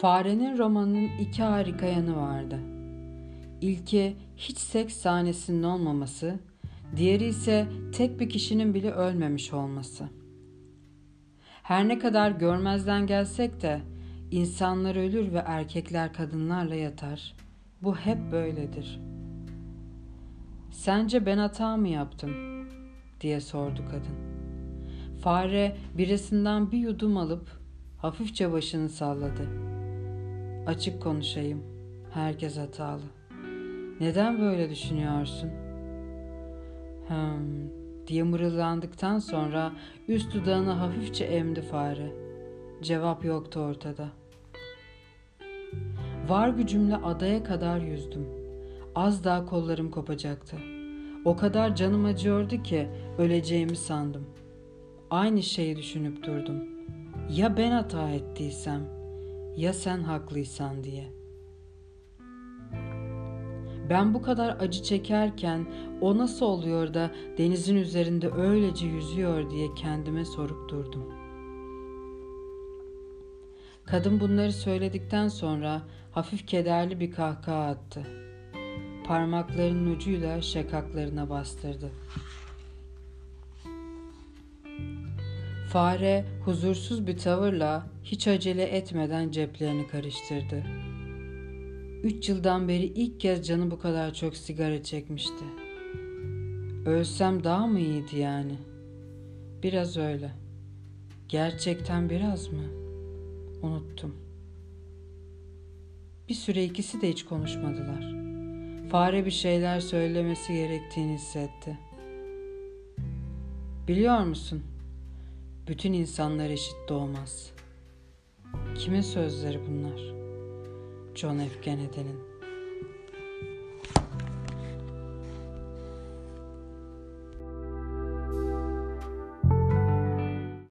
Farenin romanının iki harika yanı vardı. İlki hiç seks sahnesinin olmaması, diğeri ise tek bir kişinin bile ölmemiş olması. Her ne kadar görmezden gelsek de insanlar ölür ve erkekler kadınlarla yatar. Bu hep böyledir. Sence ben hata mı yaptım? diye sordu kadın. Fare birisinden bir yudum alıp hafifçe başını salladı. Açık konuşayım. Herkes hatalı. Neden böyle düşünüyorsun? Hmm, diye mırıldandıktan sonra üst dudağını hafifçe emdi fare. Cevap yoktu ortada. Var gücümle adaya kadar yüzdüm. Az daha kollarım kopacaktı. O kadar canım acıyordu ki öleceğimi sandım. Aynı şeyi düşünüp durdum. Ya ben hata ettiysem, ya sen haklıysan diye. Ben bu kadar acı çekerken o nasıl oluyor da denizin üzerinde öylece yüzüyor diye kendime sorup durdum. Kadın bunları söyledikten sonra hafif kederli bir kahkaha attı. Parmaklarının ucuyla şakaklarına bastırdı. Fare huzursuz bir tavırla hiç acele etmeden ceplerini karıştırdı. Üç yıldan beri ilk kez canı bu kadar çok sigara çekmişti. Ölsem daha mı iyiydi yani? Biraz öyle. Gerçekten biraz mı? Unuttum. Bir süre ikisi de hiç konuşmadılar. Fare bir şeyler söylemesi gerektiğini hissetti. Biliyor musun? Bütün insanlar eşit doğmaz. Kimin sözleri bunlar? John F. Kennedy'nin.